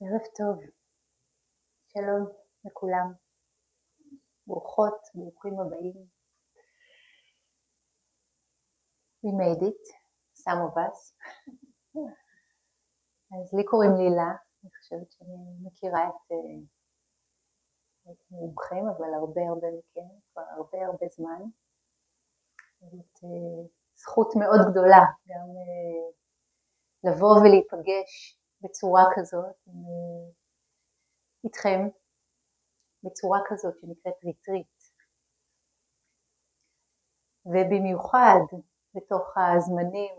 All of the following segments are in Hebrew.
ערב טוב, שלום לכולם, ברוכות, ברוכים הבאים. We made it, some of us. אז לי קוראים לילה, אני חושבת שאני מכירה את, אה, את אבל הרבה הרבה מכם, כבר הרבה הרבה זמן. זאת אה, זכות מאוד גדולה גם אה, לבוא ולהיפגש בצורה כזאת אה, איתכם, בצורה כזאת שנקראת ריטריט. ובמיוחד בתוך הזמנים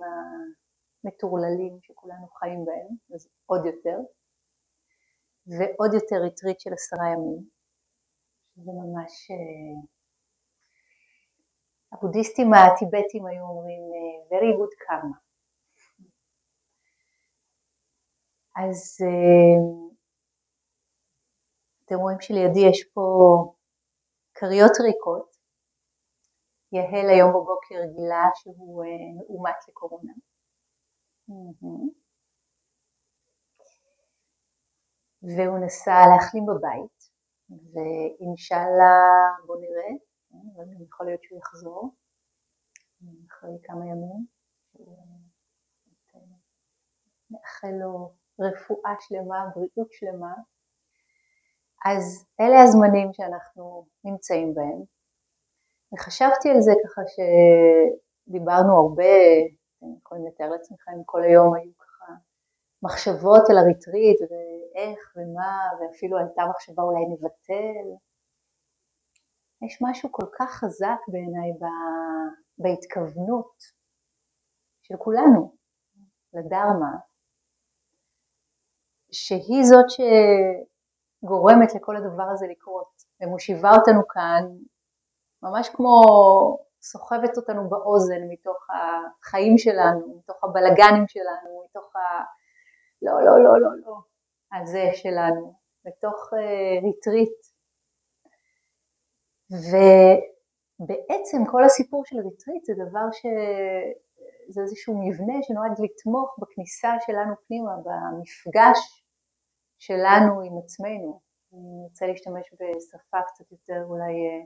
המטורללים שכולנו חיים בהם, אז עוד יותר, ועוד יותר ריטריט של עשרה ימים, זה ממש, אה, הבודהיסטים הטיבטים היו אומרים אה, very good karma. אז אה, אתם רואים שלידי יש פה כריות ריקות. יהל היום בבוקר גילה שהוא אה, מאומת לקורונה. והוא נסע להחלים בבית, ואינשאללה בוא נראה, אבל יכול להיות שהוא יחזור אחרי כמה ימים. נאחל לו רפואה שלמה, בריאות שלמה. אז אלה הזמנים שאנחנו נמצאים בהם. וחשבתי על זה ככה שדיברנו הרבה, אתם יכולים לתאר לעצמכם, כל היום היו ככה מחשבות על הריטריט ואיך ומה, ואפילו הייתה מחשבה אולי נבטל. יש משהו כל כך חזק בעיניי בהתכוונות של כולנו לדרמה, שהיא זאת שגורמת לכל הדבר הזה לקרות ומושיבה אותנו כאן ממש כמו סוחבת אותנו באוזן מתוך החיים שלנו, מתוך הבלגנים שלנו, מתוך ה... לא, לא, לא, לא, לא, הזה שלנו, בתוך אה, ריטריט. ובעצם כל הסיפור של ריטריט זה דבר ש... זה איזשהו מבנה שנועד לתמוך בכניסה שלנו פנימה, במפגש שלנו עם עצמנו. אני רוצה להשתמש בשפה קצת יותר אולי אה,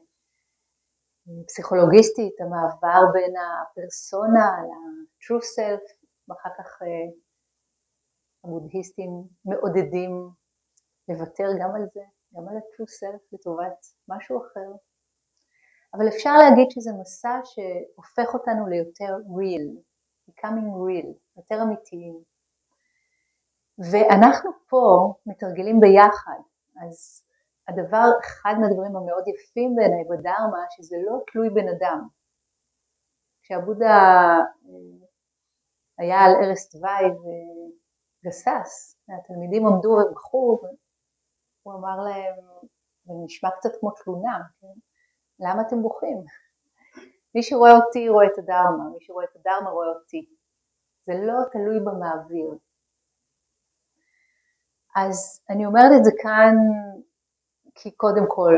פסיכולוגיסטית, המעבר בין הפרסונה ל-true self, ואחר כך אה, הבודהיסטים מעודדים לוותר גם על זה, גם על ה-true self לטובת משהו אחר. אבל אפשר להגיד שזה מסע שהופך אותנו ליותר real, becoming real, יותר אמיתיים. ואנחנו פה מתרגלים ביחד, אז הדבר, אחד מהדברים המאוד יפים בעיניי בדרמה, שזה לא תלוי בן אדם. כשהבודה אה, היה על ערש דווי וגסס, התלמידים עמדו ובכו, הוא אמר להם, זה נשמע קצת כמו תלונה, כן? למה אתם בוכים? מי שרואה אותי רואה את הדרמה, מי שרואה את הדרמה רואה אותי. זה לא תלוי במעביר, אז אני אומרת את זה כאן כי קודם כל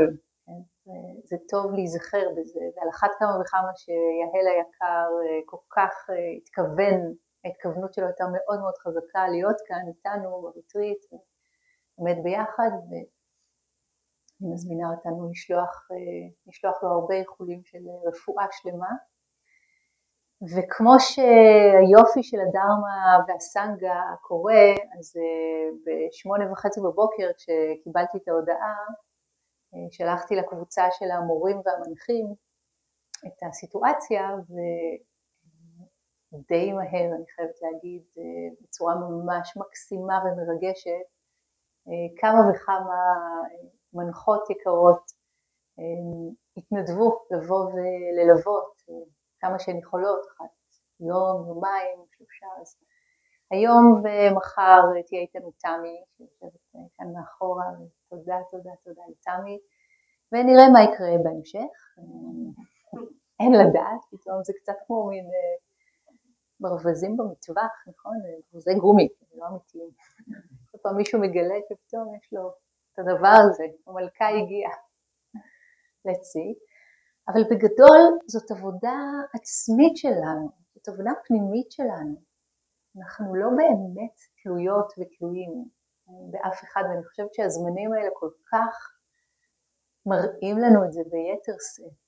כן, זה טוב להיזכר בזה, ועל אחת כמה וכמה שיהל היקר אה, כל כך אה, התכוון, ההתכוונות שלו הייתה מאוד מאוד חזקה להיות כאן איתנו בריטריט, עומד ביחד, ואני מזמינה אותנו לשלוח, אה, לשלוח לו הרבה איחולים של רפואה שלמה. וכמו שהיופי של הדרמה והסנגה קורה, אז אה, בשמונה וחצי בבוקר כשקיבלתי את ההודעה, אה, שלחתי לקבוצה של המורים והמנחים את הסיטואציה ודי מהר, אני חייבת להגיד, אה, בצורה ממש מקסימה ומרגשת, כמה וכמה מנחות יקרות התנדבו לבוא וללוות כמה שהן יכולות, אחת יום, יומיים, שלושה, אז היום ומחר תהיה איתנו תמי, שיושבת כאן מאחורה, ותודה, תודה, תודה לתמי, ונראה מה יקרה בהמשך. אין לדעת, פתאום זה קצת כמו מין אה, ברווזים במטווח, נכון? ברווזי גומי, זה לא אמיתיים. כל פעם מישהו מגלה שפתאום יש לו את הדבר הזה, המלכה הגיעה. see. אבל בגדול זאת עבודה עצמית שלנו, זאת עבודה פנימית שלנו. אנחנו לא באמת תלויות ותלויים. באף אחד, ואני חושבת שהזמנים האלה כל כך מראים לנו את זה ביתר שאת.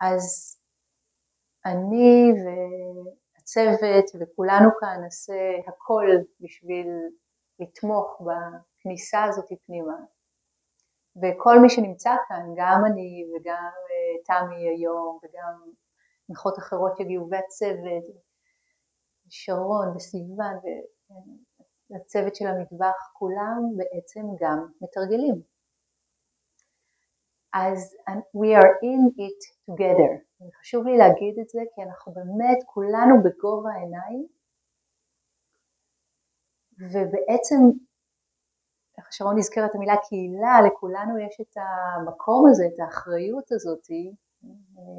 אז אני והצוות וכולנו כאן נעשה הכל בשביל לתמוך בכניסה הזאת פנימה. וכל מי שנמצא כאן, גם אני וגם אה, תמי היום וגם תמיכות אחרות שהגיעו והצוות, שרון וסיוון והצוות של המטבח, כולם בעצם גם מתרגלים. אז we are in it together. חשוב לי להגיד את זה כי אנחנו באמת כולנו בגובה העיניים ובעצם, איך שרון הזכר את המילה קהילה, לכולנו יש את המקום הזה, את האחריות הזאת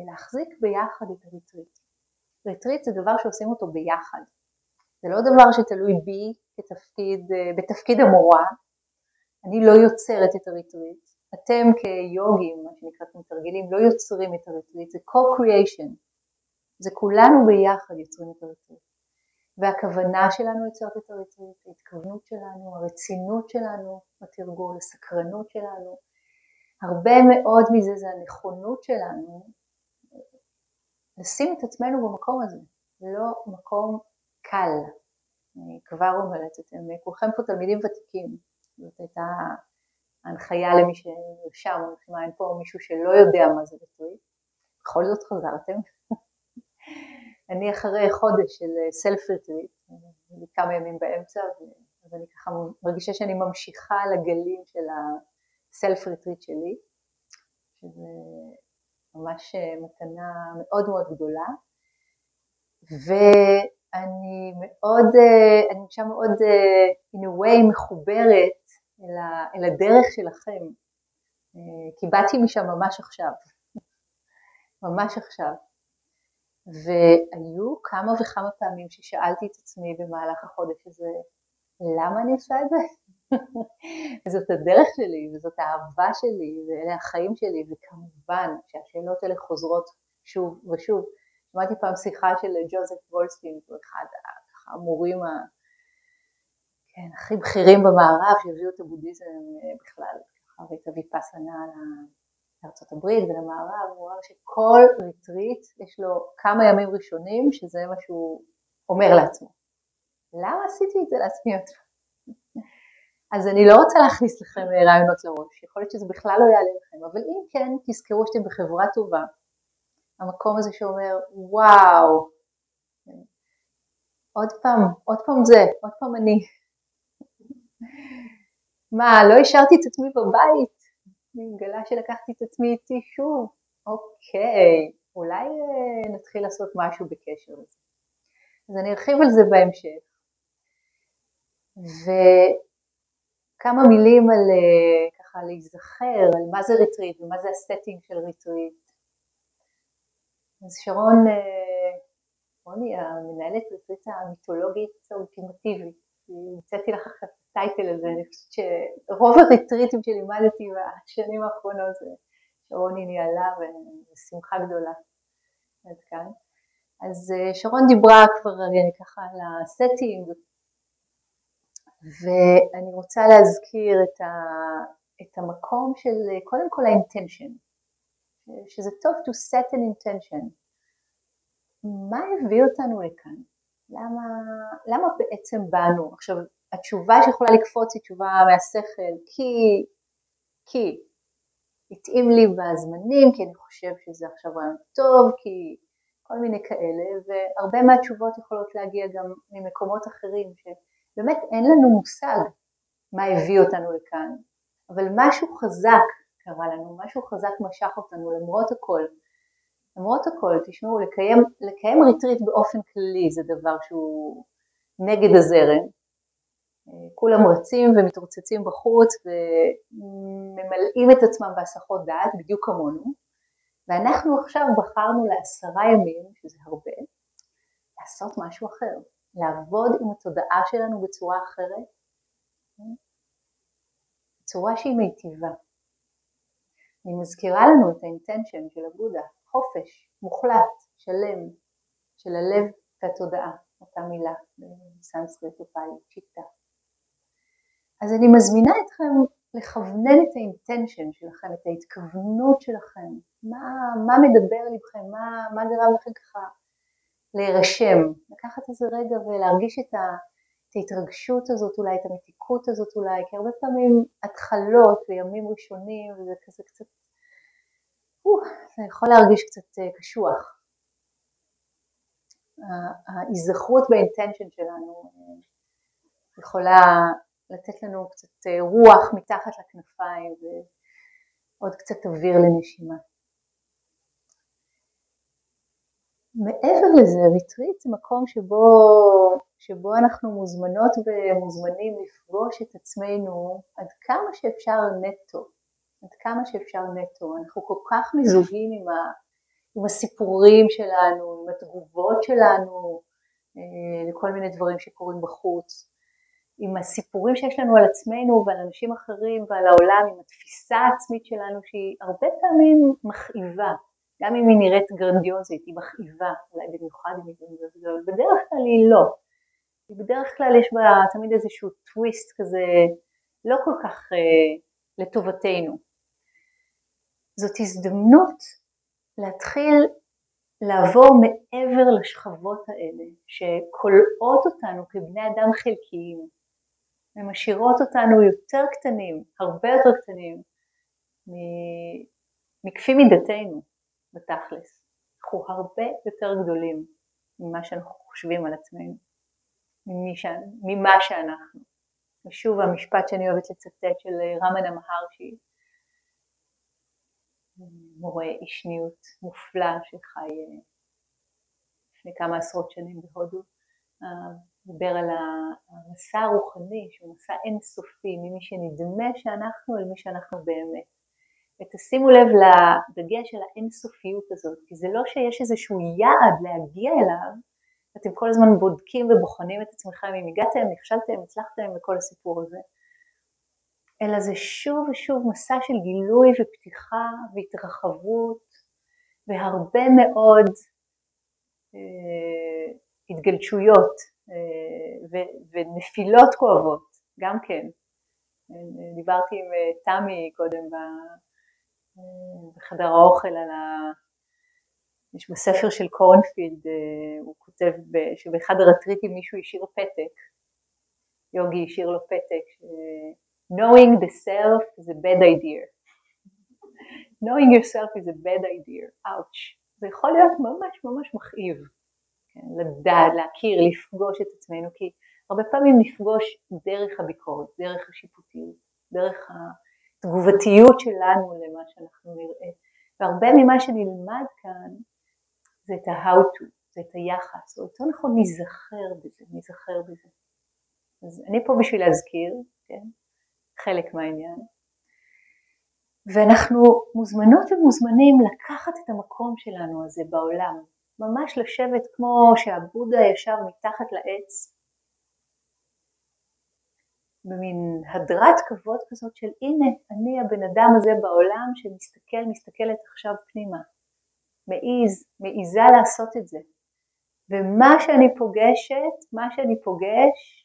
להחזיק ביחד את הריטריט. ריטריט זה דבר שעושים אותו ביחד. זה לא דבר שתלוי בי כתפקיד, בתפקיד המורה, אני לא יוצרת את הריטריט, אתם כיוגים, מה שנקרא מתרגלים, לא יוצרים את הריטריט, זה co-creation, זה כולנו ביחד יוצרים את הריטריט. והכוונה שלנו יוצרת את הריטריט, ההתכוונות שלנו, הרצינות שלנו בתרגול, הסקרנות שלנו, הרבה מאוד מזה זה הנכונות שלנו לשים את עצמנו במקום הזה, לא מקום קל. אני כבר אומרת, אתם כולכם פה תלמידים ותיקים, זאת הייתה ההנחיה למי שנרשם, אין פה מישהו שלא יודע מה זה ריטריט, בכל זאת חזרתם. אני אחרי חודש של self retreat, כמה ימים באמצע, אז אני ככה מרגישה שאני ממשיכה לגלים של הסלף ריטריט שלי, שזה ממש מתנה מאוד מאוד גדולה, ואני מאוד, אני מרגישה מאוד in a way מחוברת אל, הדרך שלכם, אה, כי באתי משם ממש עכשיו, ממש עכשיו. והיו כמה וכמה פעמים ששאלתי את עצמי במהלך החודש הזה, למה אני עושה את זה? וזאת הדרך שלי, וזאת האהבה שלי, ואלה החיים שלי, וכמובן שהשאלות האלה חוזרות שוב ושוב. שמעתי פעם שיחה של ג'וזף גולדסטין, הוא אחד המורים כן, הכי בכירים במערב שהביאו את הבודהיזם אה, בכלל, ככה ואת הוויפאסנה לארצות הברית ולמערב, הוא אמר שכל ריטריט יש לו כמה ימים ראשונים שזה מה שהוא אומר לעצמו. למה עשיתי את זה לעצמי עוד אז אני לא רוצה להכניס לכם אה, רעיונות לראש, יכול להיות שזה בכלל לא יעלה לכם, אבל אם כן, תזכרו שאתם בחברה טובה, המקום הזה שאומר וואו, עוד פעם, עוד פעם זה, עוד פעם אני, מה, לא השארתי את עצמי בבית? אני מגלה שלקחתי את עצמי איתי שוב. אוקיי, אולי אה, נתחיל לעשות משהו בקשר לזה. אז אני ארחיב על זה בהמשך. וכמה מילים על אה, ככה להיזכר על מה זה ריטריט ומה זה ה setting של ריטריט. אז שרון, רוני, אה, המנהלת ריטריט המיתולוגית האולטימטיבית, המצאתי לך עכשיו ה title הזה, אני חושבת שרוב הריטריטים שלימדתי בשנים האחרונות זה שרוני ניהלה ושמחה גדולה עד כאן. אז אה, שרון דיברה כבר ככה על ה setting ואני רוצה להזכיר את, ה, את המקום של קודם כל ה intention, שזה טוב to set an intention. מה הביא אותנו לכאן? למה, למה בעצם באנו? עכשיו התשובה שיכולה לקפוץ היא תשובה מהשכל, כי, כי התאים לי בזמנים, כי אני חושב שזה עכשיו רעיון טוב, כי כל מיני כאלה, והרבה מהתשובות יכולות להגיע גם ממקומות אחרים, שבאמת אין לנו מושג מה הביא אותנו לכאן, אבל משהו חזק קרה לנו, משהו חזק משך אותנו למרות הכל. למרות הכל, תשמעו, לקיים, לקיים ריטריט באופן כללי זה דבר שהוא נגד הזרם, כולם רצים ומתרוצצים בחוץ וממלאים את עצמם בהסחות דעת בדיוק כמונו. ואנחנו עכשיו בחרנו לעשרה ימים, שזה הרבה, לעשות משהו אחר, לעבוד עם התודעה שלנו בצורה אחרת, בצורה שהיא מיטיבה. אני מזכירה לנו את האינטנשן של הבודה, חופש מוחלט, שלם, של הלב והתודעה, אותה מילה בסנסקריט ופאלי, צ'יטה. אז אני מזמינה אתכם לכוונן את האינטנשן שלכם, את ההתכוונות שלכם, מה, מה מדבר לבכם, מה, מה גרם לכם ככה להירשם, לקחת איזה רגע ולהרגיש את, את ההתרגשות הזאת אולי, את המתיקות הזאת אולי, כי הרבה פעמים התחלות וימים ראשונים וזה כזה קצת, זה יכול להרגיש קצת אה, קשוח. ההיזכרות ב intention שלנו אה, יכולה לתת לנו קצת אה, רוח מתחת לכנפיים ועוד קצת אוויר לנשימה. מעבר לזה, ריטריט זה מקום שבו, שבו אנחנו מוזמנות ומוזמנים לפגוש את עצמנו עד כמה שאפשר נטו, עד כמה שאפשר נטו. אנחנו כל כך מזוהים עם, ה, עם הסיפורים שלנו, עם התגובות שלנו אה, לכל מיני דברים שקורים בחוץ. עם הסיפורים שיש לנו על עצמנו ועל אנשים אחרים ועל העולם, עם התפיסה העצמית שלנו שהיא הרבה פעמים מכאיבה, גם אם היא נראית גרנדיוזית, היא מכאיבה, אולי במיוחד אם היא גרנדיוזית, אבל בדרך כלל היא לא. בדרך כלל יש בה תמיד איזשהו טוויסט כזה לא כל כך אה, לטובתנו. זאת הזדמנות להתחיל לעבור מעבר לשכבות האלה שכולאות אותנו כבני אדם חלקיים, הן משאירות אותנו יותר קטנים, הרבה יותר קטנים, מכפי מידתנו בתכלס. אנחנו הרבה יותר גדולים ממה שאנחנו חושבים על עצמנו, ממה שאנחנו. ושוב המשפט שאני אוהבת לצטט של רמנה מהרשי, מורה אישניות מופלא שחי אה, לפני כמה עשרות שנים בהודו, אה, דיבר על המסע הרוחני שהוא מסע אינסופי ממי שנדמה שאנחנו אל מי שאנחנו באמת. ותשימו לב לדגש על האינסופיות הזאת, כי זה לא שיש איזשהו יעד להגיע אליו, אתם כל הזמן בודקים ובוחנים את עצמכם אם הגעתם, נכשלתם, הצלחתם וכל הסיפור הזה, אלא זה שוב ושוב מסע של גילוי ופתיחה והתרחבות והרבה מאוד אה, התגלשויות אה, ונפילות כואבות, גם כן. דיברתי עם אה, תמי קודם בחדר האוכל על ה... יש בספר של קורנפילד, אה, הוא כותב שבאחד הרטריטים מישהו השאיר פתק, יוגי השאיר לו פתק, knowing the self is a bad idea. knowing yourself is a bad idea, ouch. זה יכול להיות ממש ממש מכאיב. כן, לדעת, להכיר, לפגוש את עצמנו, כי הרבה פעמים נפגוש דרך הביקורת, דרך השיפוטיות, דרך התגובתיות שלנו למה שאנחנו נראה. והרבה ממה שנלמד כאן זה את ה-how to, זה את היחס, או יותר נכון ניזכר בזה, ניזכר בזה. אז אני פה בשביל להזכיר, כן, חלק מהעניין. ואנחנו מוזמנות ומוזמנים לקחת את המקום שלנו הזה בעולם, ממש לשבת כמו שהבודה ישב מתחת לעץ, במין הדרת כבוד כזאת של הנה אני הבן אדם הזה בעולם שמסתכל, מסתכלת עכשיו פנימה, מעיז, מעיזה לעשות את זה. ומה שאני פוגשת, מה שאני פוגש,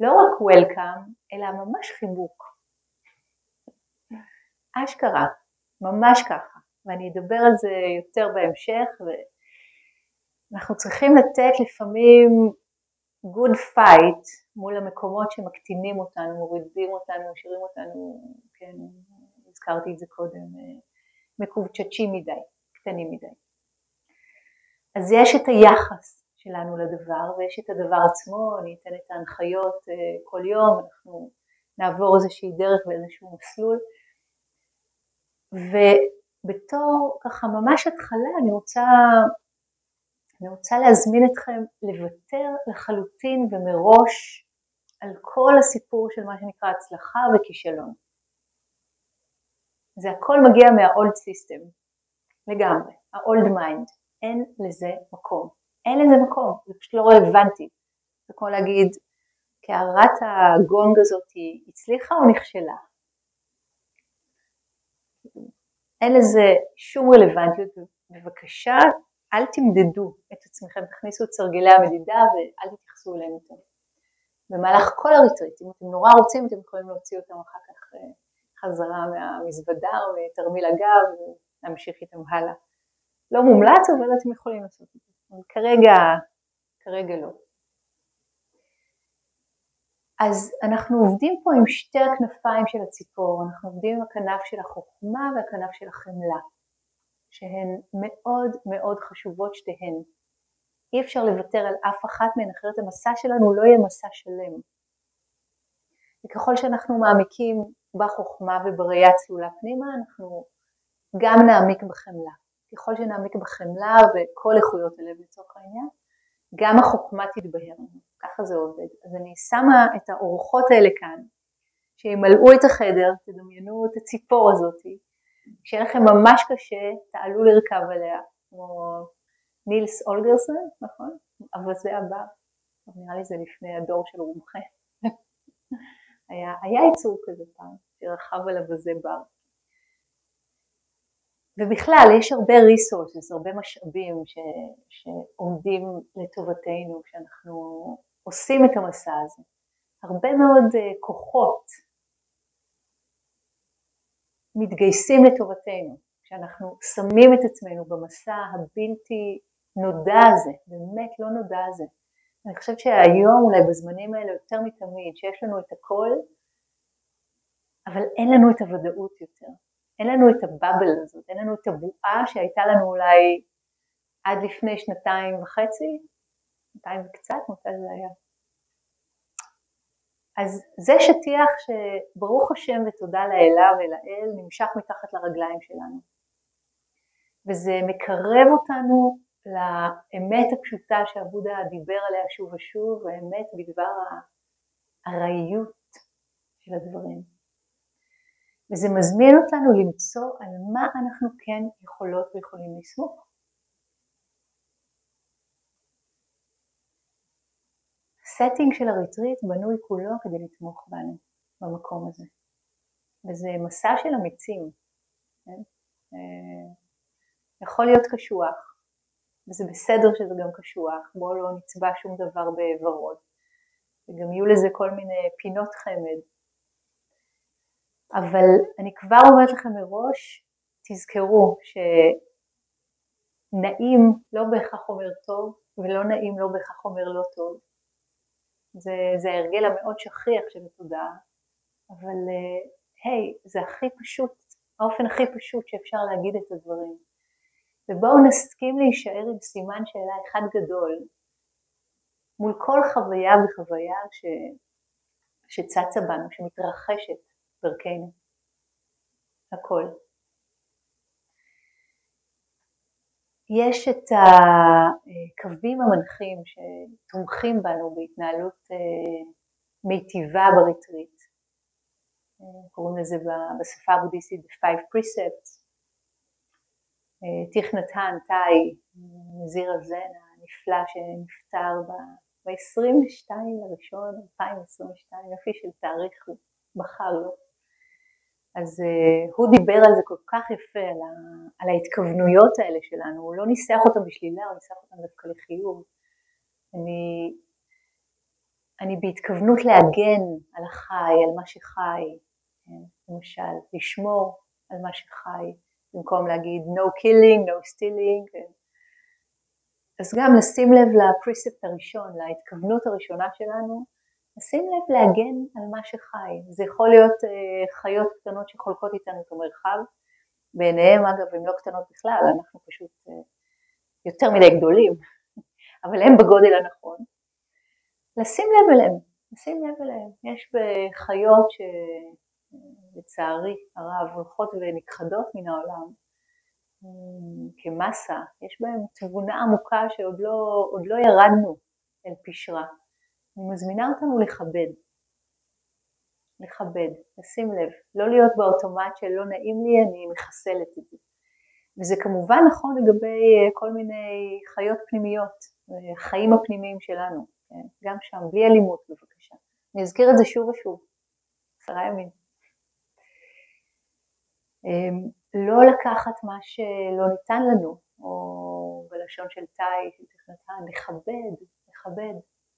לא רק וולקאם, אלא ממש חיבוק. אשכרה, ממש ככה, ואני אדבר על זה יותר בהמשך, אנחנו צריכים לתת לפעמים good fight מול המקומות שמקטינים אותנו, מורידים אותנו, משאירים אותנו, כן, הזכרתי את זה קודם, מקובצ'צ'ים מדי, קטנים מדי. אז יש את היחס שלנו לדבר ויש את הדבר עצמו, אני אתן את ההנחיות אה, כל יום, אנחנו נעבור איזושהי דרך ואיזשהו מסלול. ובתור ככה ממש התחלה אני רוצה אני רוצה להזמין אתכם לוותר לחלוטין ומראש על כל הסיפור של מה שנקרא הצלחה וכישלון. זה הכל מגיע מה-old system, לגמרי, ה-old mind, אין לזה מקום, אין לזה מקום, זה פשוט לא רלוונטי. זה כמו להגיד, קערת הגונג הזאת הצליחה או נכשלה? אין לזה שום רלוונטיות, בבקשה אל תמדדו את עצמכם, תכניסו את סרגלי המדידה ואל תתייחסו אליהם יותר. במהלך כל הריטריט, אם אתם נורא רוצים אתם יכולים להוציא אותם אחר כך אה, חזרה מהמזוודה או מתרמיל הגב ולהמשיך איתם הלאה. לא מומלץ אבל אתם יכולים לעשות את זה, אבל כרגע, כרגע לא. אז אנחנו עובדים פה עם שתי הכנפיים של הציפור, אנחנו עובדים עם הכנף של החוכמה והכנף של החמלה, שהן מאוד מאוד חשובות שתיהן. אי אפשר לוותר על אף אחת מהן, אחרת המסע שלנו לא יהיה מסע שלם. וככל שאנחנו מעמיקים בחוכמה ובראייה צלולה פנימה, אנחנו גם נעמיק בחמלה. ככל שנעמיק בחמלה וכל איכויות הלב לצורך העניין, גם החוכמה תתבהר לנו, ככה זה עובד. אז אני שמה את האורחות האלה כאן, שימלאו את החדר, תדמיינו את הציפור הזאתי, כשיהיה לכם ממש קשה, תעלו לרכב עליה, כמו נילס אולגרסון, נכון? אבל זה הבא, נראה לי זה לפני הדור של רומחה. היה, היה יצור כזה פעם, שרכב עליו וזה בר. ובכלל יש הרבה resources, הרבה משאבים ש, שעומדים לטובתנו כשאנחנו עושים את המסע הזה. הרבה מאוד uh, כוחות מתגייסים לטובתנו כשאנחנו שמים את עצמנו במסע הבלתי נודע הזה, באמת לא נודע הזה. אני חושבת שהיום אולי בזמנים האלה יותר מתמיד, שיש לנו את הכל, אבל אין לנו את הוודאות יותר. אין לנו את הבאבל הזאת, אין לנו את הבועה שהייתה לנו אולי עד לפני שנתיים וחצי, שנתיים וקצת, מתי זה היה? אז זה שטיח שברוך השם ותודה לאלה ולאל נמשך מתחת לרגליים שלנו. וזה מקרב אותנו לאמת הפשוטה שעבודה דיבר עליה שוב ושוב, האמת בדבר הארעיות של הדברים. וזה מזמין אותנו למצוא על מה אנחנו כן יכולות ויכולים לסמוך. ה setting של הריטריט בנוי כולו כדי לתמוך בנו במקום הזה. וזה מסע של אמיצים. כן? אה, יכול להיות קשוח, וזה בסדר שזה גם קשוח, בואו לא נצבע שום דבר בוורוד. וגם יהיו לזה כל מיני פינות חמד אבל אני כבר אומרת לכם מראש, תזכרו שנעים לא בהכרח אומר טוב ולא נעים לא בהכרח אומר לא טוב. זה, זה ההרגל המאוד שכיח של התודעה, אבל אה, היי, hey, זה הכי פשוט, האופן הכי פשוט שאפשר להגיד את הדברים. ובואו נסכים להישאר עם סימן שאלה אחד גדול מול כל חוויה וחוויה ש... שצצה בנו, שמתרחשת דרכנו. הכל. יש את הקווים המנחים שתומכים בנו בהתנהלות אה, מיטיבה בריטריט. אה, קוראים לזה בשפה הבודהיסטית Five Precepts. אה, תיך נתן, תאי, נזיר הזן הנפלא שנפטר ב-22 לראשון 2022, יופי של תאריך בחר לו. אז uh, הוא דיבר על זה כל כך יפה, על, ה, על ההתכוונויות האלה שלנו, הוא לא ניסח אותם בשלילה, הוא ניסח אותם דווקא לחיוב. אני, אני בהתכוונות להגן על החי, על מה שחי, כן, למשל, לשמור על מה שחי, במקום להגיד no killing, no stealing, כן. אז גם לשים לב לפריספט הראשון, להתכוונות הראשונה שלנו, לשים לב להגן על מה שחי. זה יכול להיות אה, חיות קטנות שחולקות איתנו את המרחב, בעיניהם אגב הן לא קטנות בכלל, אנחנו פשוט אה, יותר מדי גדולים, אבל הם בגודל הנכון. לשים לב אליהם, לשים לב אליהם. יש בחיות שלצערי הרב הולכות ונכחדות מן העולם כמסה, יש בהם תבונה עמוקה שעוד לא, לא ירדנו אל פשרה. אני מזמינה אותנו לכבד, לכבד, לשים לב, לא להיות באוטומט של לא נעים לי, אני מחסלת את זה. וזה כמובן נכון לגבי אה, כל מיני חיות פנימיות, החיים הפנימיים שלנו, כן? גם שם, בלי אלימות בבקשה. אני אזכיר את זה שוב ושוב, עשרה ימים. אמ, לא לקחת מה שלא ניתן לנו, או בלשון של תכנתן, לכבד, לכבד,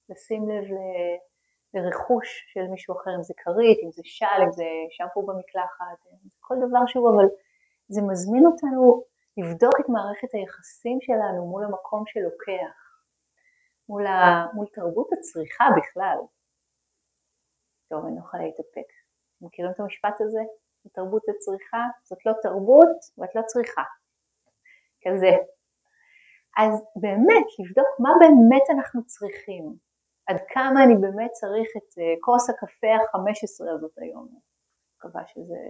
לשים לב לרכוש של מישהו אחר, אם זה כרית, אם זה של, אם זה שמפו במקלחת, כל דבר שהוא, אבל זה מזמין אותנו לבדוק את מערכת היחסים שלנו מול המקום שלוקח, מול, ה, מול תרבות הצריכה בכלל. טוב, אני לא יכולה להתאפק. מכירים את המשפט הזה? תרבות הצריכה, זאת לא תרבות ואת לא צריכה. כזה. אז באמת, לבדוק מה באמת אנחנו צריכים. עד כמה אני באמת צריך את אה, כוס הקפה ה-15 הזאת היום. מקווה שזה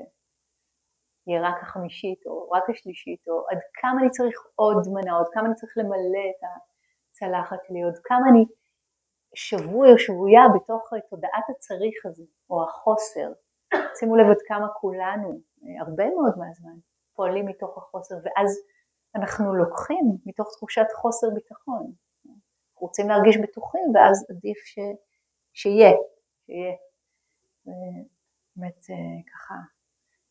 יהיה רק החמישית או רק השלישית, או עד כמה אני צריך עוד מנה, עוד כמה אני צריך למלא את הצלחת שלי, עוד כמה אני שבוי או שבויה בתוך תודעת הצריך הזה, או החוסר. שימו לב עד כמה כולנו, הרבה מאוד מהזמן, פועלים מתוך החוסר, ואז אנחנו לוקחים מתוך תחושת חוסר ביטחון. רוצים להרגיש בטוחים, ואז עדיף ש... שיהיה, שיהיה. באמת אה, ככה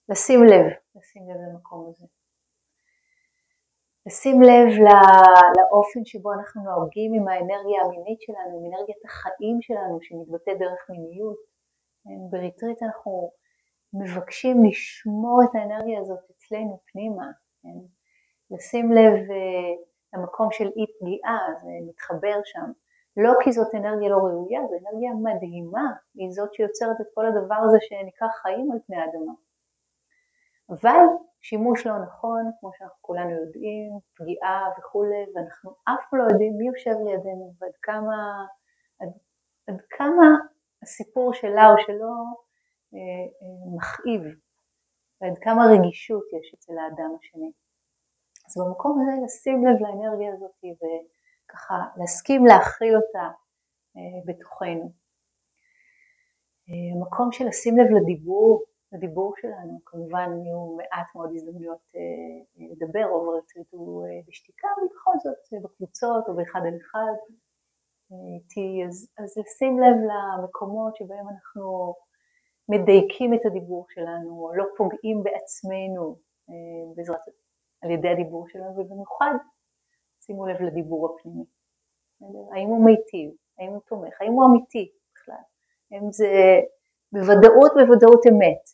לשים לב, לשים לב למקום הזה. לשים לב לא, לאופן שבו אנחנו נוהגים עם האנרגיה המינית שלנו, עם אנרגיית החיים שלנו שמתבטא דרך מיניות. בריטריט אנחנו מבקשים לשמור את האנרגיה הזאת אצלנו פנימה, כן? לשים לב uh, למקום של אי פגיעה, זה מתחבר שם, לא כי זאת אנרגיה לא ראויה, זו אנרגיה מדהימה, היא זאת שיוצרת את כל הדבר הזה שנקרא חיים על פני האדמה. אבל שימוש לא נכון, כמו שאנחנו כולנו יודעים, פגיעה וכולי, ואנחנו אף לא יודעים מי יושב לידינו ועד כמה, עד, עד כמה הסיפור שלה או שלו אה, אה, מכאיב, ועד כמה רגישות יש אצל האדם השני. אז במקום הזה לשים לב לאנרגיה הזאת וככה להסכים להכיל אותה אה, בתוכנו. המקום של לשים לב לדיבור לדיבור שלנו. כמובן יהיו מעט מאוד הזדמנויות אה, לדבר, רוב הרצויות הוא אה, בשתיקה, אבל בכל זאת אה, בקבוצות או באחד על אחד איתי, אז, אז לשים לב למקומות שבהם אנחנו מדייקים את הדיבור שלנו, לא פוגעים בעצמנו בעזרת, על ידי הדיבור שלנו, ובמיוחד שימו לב לדיבור הפנימי. האם הוא מיטיב, האם הוא תומך, האם הוא אמיתי בכלל, האם זה בוודאות, בוודאות אמת,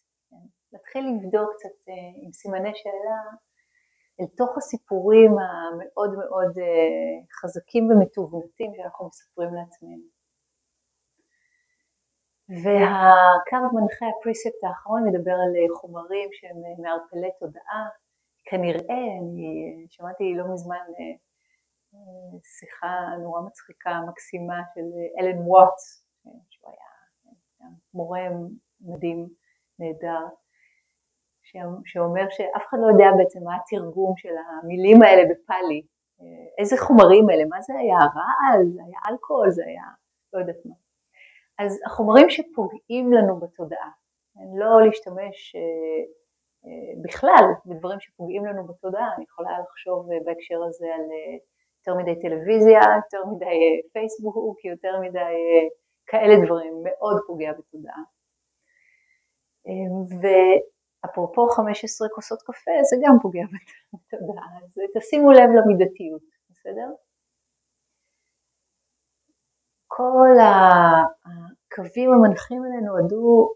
להתחיל לבדוק קצת אה, עם סימני שאלה אל תוך הסיפורים המאוד מאוד אה, חזקים ומתוונתים שאנחנו מספרים לעצמנו. והקו מנחה הפריספט האחרון מדבר על אה, חומרים שהם מערפלי תודעה. כנראה, אני שמעתי לא מזמן שיחה נורא מצחיקה, מקסימה של אלן ווטס, שהוא היה מורה מדהים, נהדר, שאומר שאף אחד לא יודע בעצם מה התרגום של המילים האלה בפאלי, איזה חומרים אלה, מה זה היה, רעל, זה היה אלכוהול, זה היה לא יודעת מה. אז החומרים שפוגעים לנו בתודעה, לא להשתמש אה, אה, בכלל בדברים שפוגעים לנו בתודעה, אני יכולה לחשוב בהקשר הזה על אה, יותר מדי טלוויזיה, יותר מדי פייסבוק, יותר מדי כאלה דברים, מאוד פוגע בתודעה. אפרופו 15 כוסות קפה, זה גם פוגע בתודעה, אז תשימו לב למידתיות, בסדר? כל הקווים המנחים האלה נועדו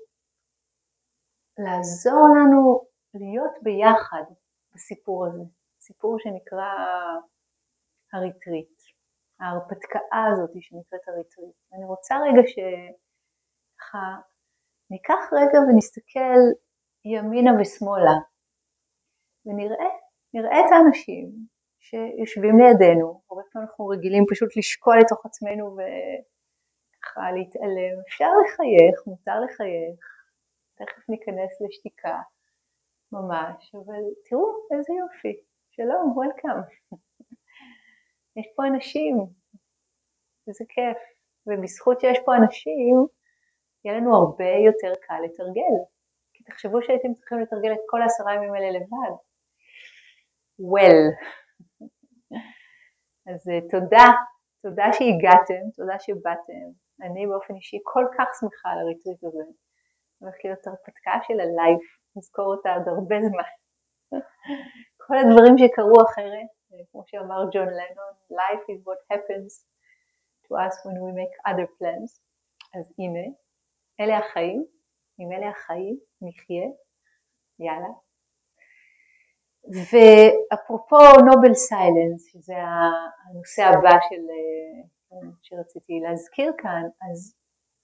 לעזור לנו להיות ביחד בסיפור הזה, סיפור שנקרא הריטריט, ההרפתקה הזאת שנקראת הריטריט. אני רוצה רגע שככה ניקח רגע ונסתכל ימינה ושמאלה, ונראה, נראה את האנשים שיושבים לידינו, הרבה פעמים אנחנו רגילים פשוט לשקול לתוך עצמנו וככה להתעלם, אפשר לחייך, מותר לחייך, תכף ניכנס לשתיקה ממש, אבל תראו איזה יופי, שלום, וולקאם, יש פה אנשים, איזה כיף, ובזכות שיש פה אנשים, יהיה לנו הרבה יותר קל לתרגל. תחשבו שהייתם צריכים לתרגל את כל העשרה ימים האלה לבד. well. אז אה, תודה, תודה שהגעתם, תודה שבאתם. אני באופן אישי כל כך שמחה על הריטריט הזה. הולכת להיות הרפתקה של הלייף, נזכור אותה עוד הרבה זמן. כל הדברים שקרו אחרת, אה, כמו שאמר ג'ון לנון, life is what happens to us when we make other plans. אז הנה, אלה החיים, עם אלה החיים נחיה, יאללה. ואפרופו נובל סיילנס, שזה הנושא הבא של, אה, שרציתי להזכיר כאן, אז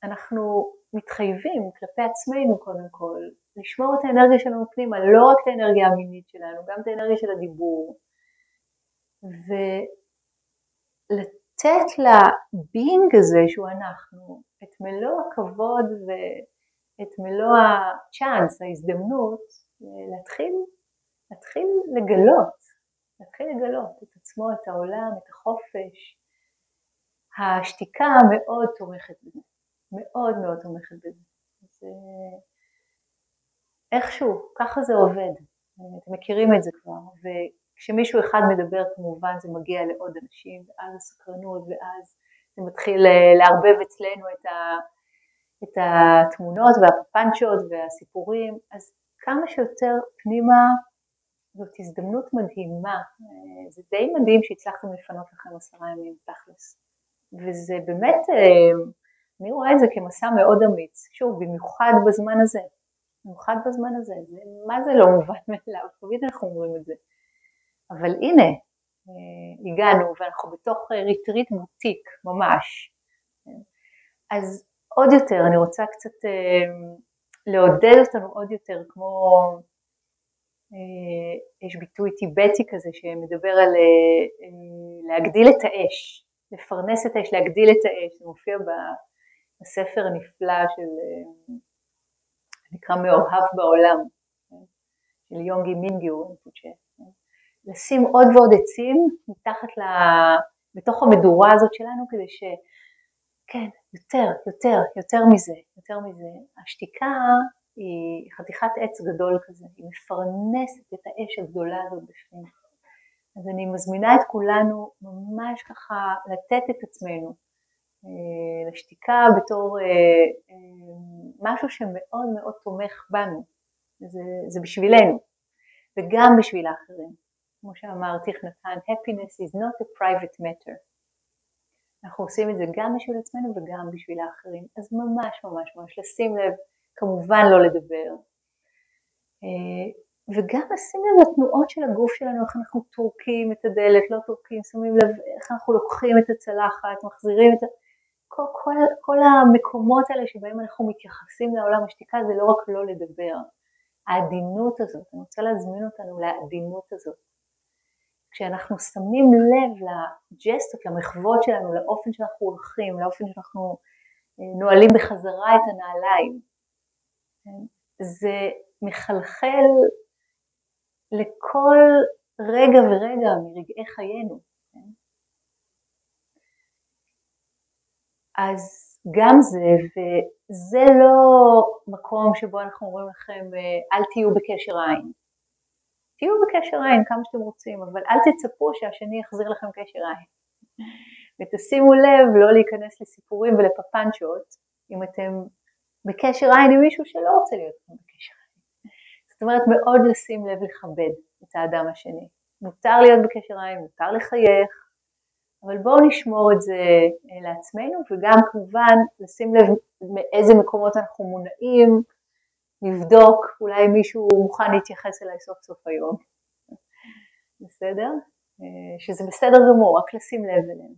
אנחנו מתחייבים כלפי עצמנו קודם כל, לשמור את האנרגיה שלנו פנימה, לא רק את האנרגיה המינית שלנו, גם את האנרגיה של הדיבור, ולתת לבינג הזה שהוא אנחנו את מלוא הכבוד ואת מלוא הצ'אנס, ההזדמנות, להתחיל, להתחיל לגלות, להתחיל לגלות את עצמו, את העולם, את החופש. השתיקה מאוד תומכת בזה. מאוד מאוד תומכת בזה. זה איכשהו, ככה זה עובד, אתם מכירים את זה כבר, וכשמישהו אחד מדבר כמובן זה מגיע לעוד אנשים, ואז הסקרנות, ואז זה מתחיל אה, לערבב אצלנו את, ה, את התמונות והפפנצ'ות והסיפורים, אז כמה שיותר פנימה זאת הזדמנות מדהימה, אה, זה די מדהים שהצלחתם לפנות לכם עשרה ימים תכלס, וזה באמת אה, אני רואה את זה כמסע מאוד אמיץ, שוב, במיוחד בזמן הזה, במיוחד בזמן הזה, זה, מה זה לא מובן מאליו, תמיד אנחנו אומרים את זה, אבל הנה, אה, הגענו ואנחנו בתוך ריטריט בוטיק ממש, אז עוד יותר, אני רוצה קצת אה, לעודד אותנו עוד יותר, כמו, אה, יש ביטוי טיבטי כזה שמדבר על להגדיל את האש, לפרנס את האש, להגדיל את האש, זה מופיע בספר הנפלא של, אה, נקרא מאוהב בעולם, של יונגי מינגיו, לשים עוד ועוד עצים מתחת ל... בתוך המדורה הזאת שלנו כדי ש... כן, יותר, יותר, יותר מזה, יותר מזה. השתיקה היא חתיכת עץ גדול כזה, היא מפרנסת את האש הגדולה הזאת בפנים. אז אני מזמינה את כולנו ממש ככה לתת את עצמנו לשתיקה בתור אה, אה, משהו שמאוד מאוד תומך בנו, זה, זה בשבילנו וגם בשביל האחרים. כמו שאמר תיך happiness is not a private matter. אנחנו עושים את זה גם בשביל עצמנו וגם בשביל האחרים, אז ממש ממש ממש לשים לב, כמובן לא לדבר, וגם לשים לב לתנועות של הגוף שלנו, איך אנחנו טורקים את הדלת, לא טורקים, שמים לב איך אנחנו לוקחים את הצלחת, מחזירים את ה... כל, כל, כל המקומות האלה שבהם אנחנו מתייחסים לעולם השתיקה זה לא רק לא לדבר, העדינות הזאת, אני רוצה להזמין אותנו לעדינות הזאת. כשאנחנו שמים לב לג'סטות, למחוות שלנו, לאופן שאנחנו הולכים, לאופן שאנחנו אה, נועלים בחזרה את הנעליים? זה מחלחל לכל רגע ורגע מרגעי חיינו. אז גם זה, וזה לא מקום שבו אנחנו אומרים לכם אל תהיו בקשר עין. תהיו בקשר עין כמה שאתם רוצים, אבל אל תצפו שהשני יחזיר לכם קשר עין. ותשימו לב לא להיכנס לסיפורים ולפפנצ'ות אם אתם בקשר עין עם מישהו שלא רוצה להיות בקשר עין. זאת אומרת מאוד לשים לב לכבד את האדם השני. מותר להיות בקשר עין, מותר לחייך, אבל בואו נשמור את זה אה, לעצמנו וגם כמובן לשים לב מאיזה מקומות אנחנו מונעים, לבדוק, אולי מישהו מוכן להתייחס אליי סוף סוף היום, בסדר? אה, שזה בסדר גמור, רק לשים לב אליהם.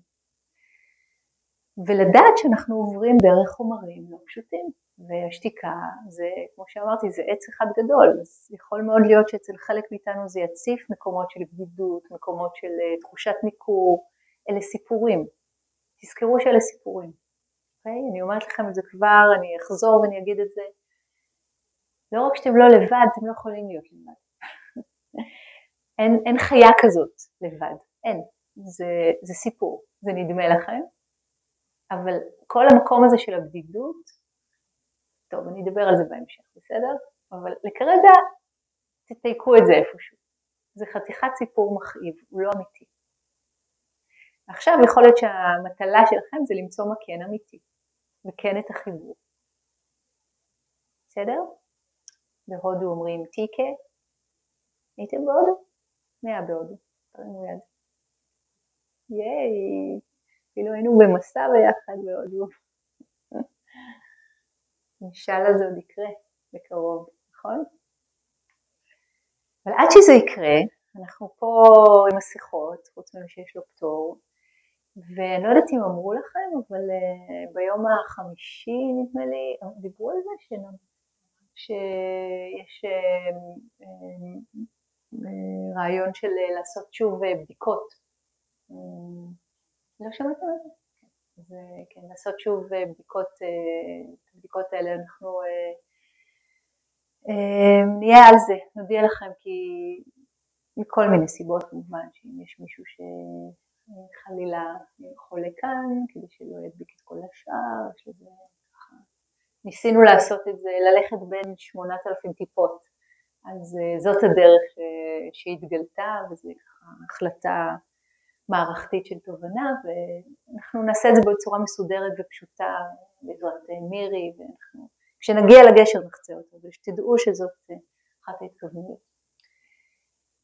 ולדעת שאנחנו עוברים דרך חומרים לא פשוטים, והשתיקה זה, כמו שאמרתי, זה עץ אחד גדול, אז יכול מאוד להיות שאצל חלק מאיתנו זה יציף מקומות של בדידות, מקומות של אה, תחושת ניכור, אלה סיפורים. תזכרו שאלה סיפורים. Okay? אוקיי? אני אומרת לכם את זה כבר, אני אחזור ואני אגיד את זה. לא רק שאתם לא לבד, אתם לא יכולים להיות לבד. אין, אין חיה כזאת לבד, אין. זה, זה סיפור, זה נדמה לכם, אבל כל המקום הזה של הבדידות, טוב, אני אדבר על זה בהמשך, בסדר? אבל לכרגע תתייקו את זה איפשהו. זה חתיכת סיפור מכאיב, הוא לא אמיתי. עכשיו יכול להיות שהמטלה שלכם זה למצוא מקן אמיתי, וכן את החיבור. בסדר? בהודו אומרים טיקה. הייתם בהודו? היה בהודו? תרימו יד. ייי, כאילו היינו במסע ביחד בהודו. המשל הזה עוד יקרה בקרוב, נכון? אבל עד שזה יקרה, אנחנו פה עם השיחות, חוץ מזה שיש לו פטור, ואני לא יודעת אם אמרו לכם, אבל uh, ביום החמישי נדמה לי, דיברו על זה שנ... שיש uh, uh, רעיון של לעשות שוב בדיקות. לא שמעתם על זה? אז כן, לעשות שוב בדיקות, את הבדיקות האלה אנחנו נהיה על זה, נודיע לכם כי מכל מיני סיבות כמובן, שאם יש מישהו שחלילה חולה כאן, כדי שלא ידביק את כל השאר, שזה ככה, ניסינו לעשות את זה, ללכת בין 8,000 טיפות, אז אה, זאת הדרך שהתגלתה, וזו החלטה מערכתית של תובנה, ואנחנו נעשה את זה בצורה מסודרת ופשוטה בעזרת אה, מירי, ואנחנו, כשנגיע לגשר נחצה אותו, ושתדעו שזאת אה, אחת ההתכוונויות.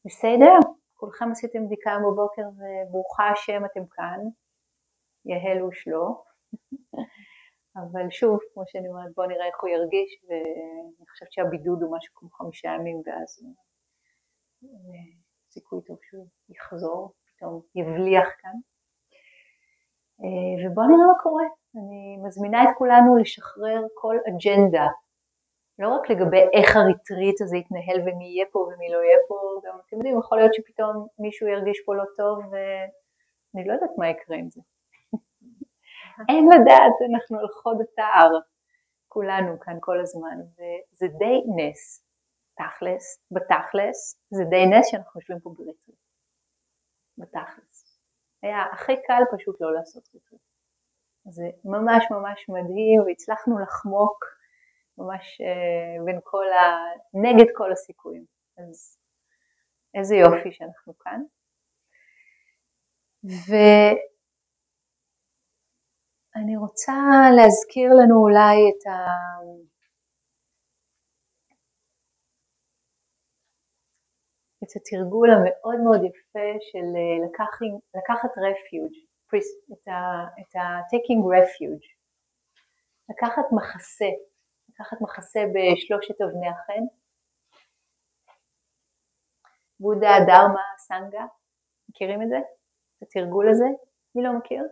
בסדר? כולכם עשיתם בדיקה היום בבוקר וברוכה השם אתם כאן, יהל ושלו, אבל שוב, כמו שאני אומרת, בואו נראה איך הוא ירגיש, ואני חושבת שהבידוד הוא משהו כמו חמישה ימים, ואז סיכוי טוב שהוא יחזור, פתאום יבליח כאן. ובואו נראה מה קורה. אני מזמינה את כולנו לשחרר כל אג'נדה לא רק לגבי איך הריטריט הזה יתנהל ומי יהיה פה ומי לא יהיה פה, גם אתם יודעים, יכול להיות שפתאום מישהו ירגיש פה לא טוב ואני לא יודעת מה יקרה עם זה. אין לדעת, אנחנו על חוד התער, כולנו כאן כל הזמן, וזה די נס, תכלס, בתכלס, זה די נס שאנחנו יושבים פה בריטריט, בתכלס. היה הכי קל פשוט לא לעשות ריטריט. זה ממש ממש מדהים והצלחנו לחמוק ממש אה, בין כל ה... נגד כל הסיכויים. אז איזה יופי שאנחנו כאן. ואני רוצה להזכיר לנו אולי את ה... את התרגול המאוד מאוד יפה של אה, לקח, לקחת refuge, את ה-taking refuge, לקחת מחסה, לקחת מחסה בשלושת אבני החן. בודה, דרמה, סנגה, מכירים את זה? את התרגול הזה? מי לא מכיר?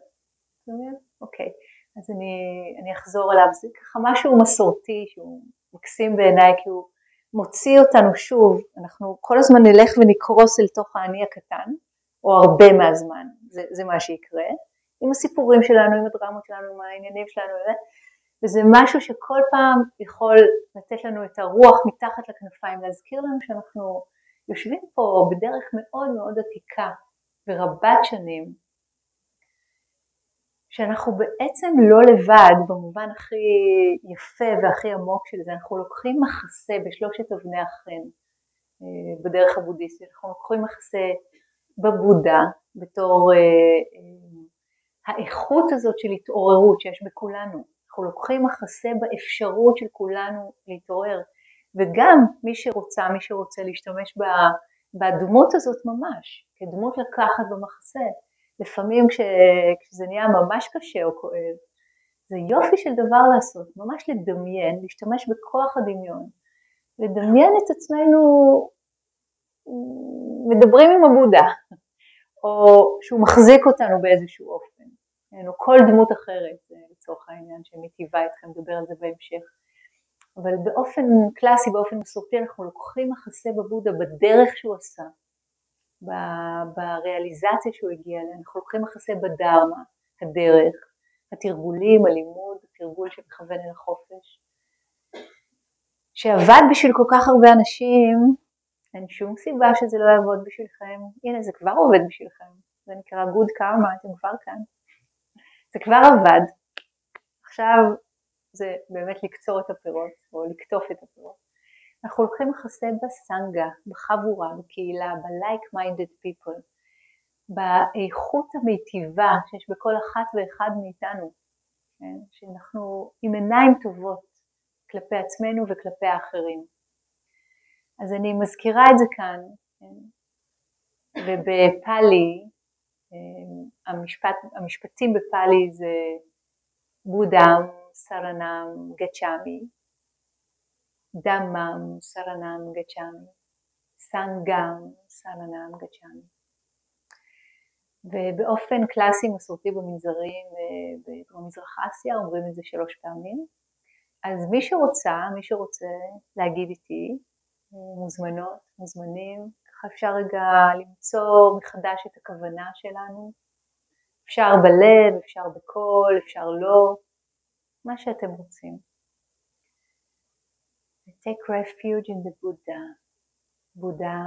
אוקיי, אז אני, אני אחזור עליו, זה ככה משהו מסורתי שהוא מקסים בעיניי כי הוא מוציא אותנו שוב, אנחנו כל הזמן נלך ונקרוס אל תוך האני הקטן, או הרבה מהזמן, זה, זה מה שיקרה, עם הסיפורים שלנו, עם הדרמות שלנו, עם העניינים שלנו, וזה משהו שכל פעם יכול לתת לנו את הרוח מתחת לכנפיים, להזכיר לנו שאנחנו יושבים פה בדרך מאוד מאוד עתיקה ורבת שנים, שאנחנו בעצם לא לבד במובן הכי יפה והכי עמוק של זה, אנחנו לוקחים מחסה בשלושת אבני החן אה, בדרך הבודהיסטית, אנחנו לוקחים מחסה בבודה בתור אה, אה, האיכות הזאת של התעוררות שיש בכולנו, אנחנו לוקחים מחסה באפשרות של כולנו להתעורר, וגם מי שרוצה, מי שרוצה להשתמש בדמות הזאת ממש, כדמות לקחת במחסה. לפעמים כש, כשזה נהיה ממש קשה או כואב, זה יופי של דבר לעשות, ממש לדמיין, להשתמש בכוח הדמיון, לדמיין את עצמנו מדברים עם הבודה, או שהוא מחזיק אותנו באיזשהו אופן, או כל דמות אחרת. לצורך העניין שמיטיבה איתכם, נדבר על זה בהמשך. אבל באופן קלאסי, באופן מסורתי, אנחנו לוקחים מחסה בבודה בדרך שהוא עשה, בריאליזציה שהוא הגיע אליה, אנחנו לוקחים מחסה בדרמה, הדרך, התרגולים, הלימוד, התרגול שמכוון אל החופש, שעבד בשביל כל כך הרבה אנשים, אין שום סיבה שזה לא יעבוד בשבילכם, הנה זה כבר עובד בשבילכם, זה נקרא good karma, אתם כבר כאן, זה כבר עבד, עכשיו זה באמת לקצור את הפירות או לקטוף את הפירות. אנחנו לוקחים מחסה בסנגה, בחבורה, בקהילה, ב-like minded people, באיכות המיטיבה שיש בכל אחת ואחד מאיתנו, כן? שאנחנו עם עיניים טובות כלפי עצמנו וכלפי האחרים. אז אני מזכירה את זה כאן, כן? ובפאלי, אה, המשפט, המשפטים בפאלי זה בודהם, סרנם, גצ'אמי, דמם סרנם גצ'מי, סנגם סרנם גצ'מי. ובאופן קלאסי מסורתי במנזרים במזרח אסיה אומרים את זה שלוש פעמים. אז מי שרוצה, מי שרוצה להגיד איתי, מוזמנות, מוזמנים, ככה אפשר רגע למצוא מחדש את הכוונה שלנו. אפשר בלב, אפשר בקול, אפשר לא, מה שאתם רוצים. Take refuge in the Buddha, Buddha,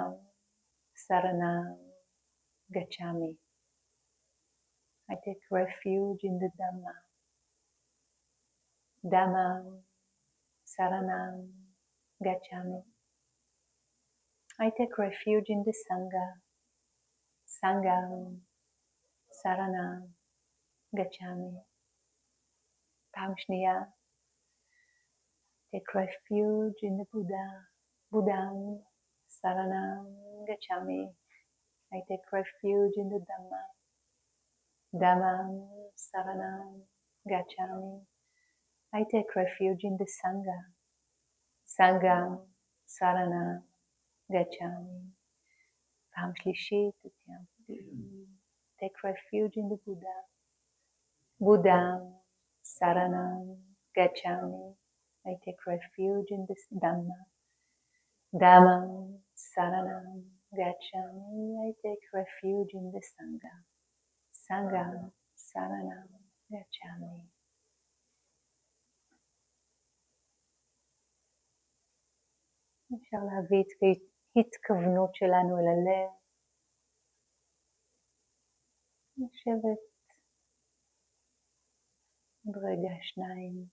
Saranam, Gachami. I take refuge in the Dhamma, Dhamma, Saranam, Gachami. I take refuge in the Sangha, Sangha, Saranam, Gachami. פעם שנייה, take refuge in the Buddha, Buddham, Saranam, Gachami. I take refuge in the Dhamma, Dhammam, Saranam, Gachami. I take refuge in the Sangha, Sangham, Saranam, Gachami. פעם שלישית, take refuge in the Buddha, Buddham, Saranam, Gachami. I take refuge in this Dhamma, Dhammam, Saranam, Gachami. I take refuge in the Sangha, Sangham, Saranam, Gachami. אפשר להביא את ההתכוונות שלנו אל הלב, לשבת עוד רגע שניים.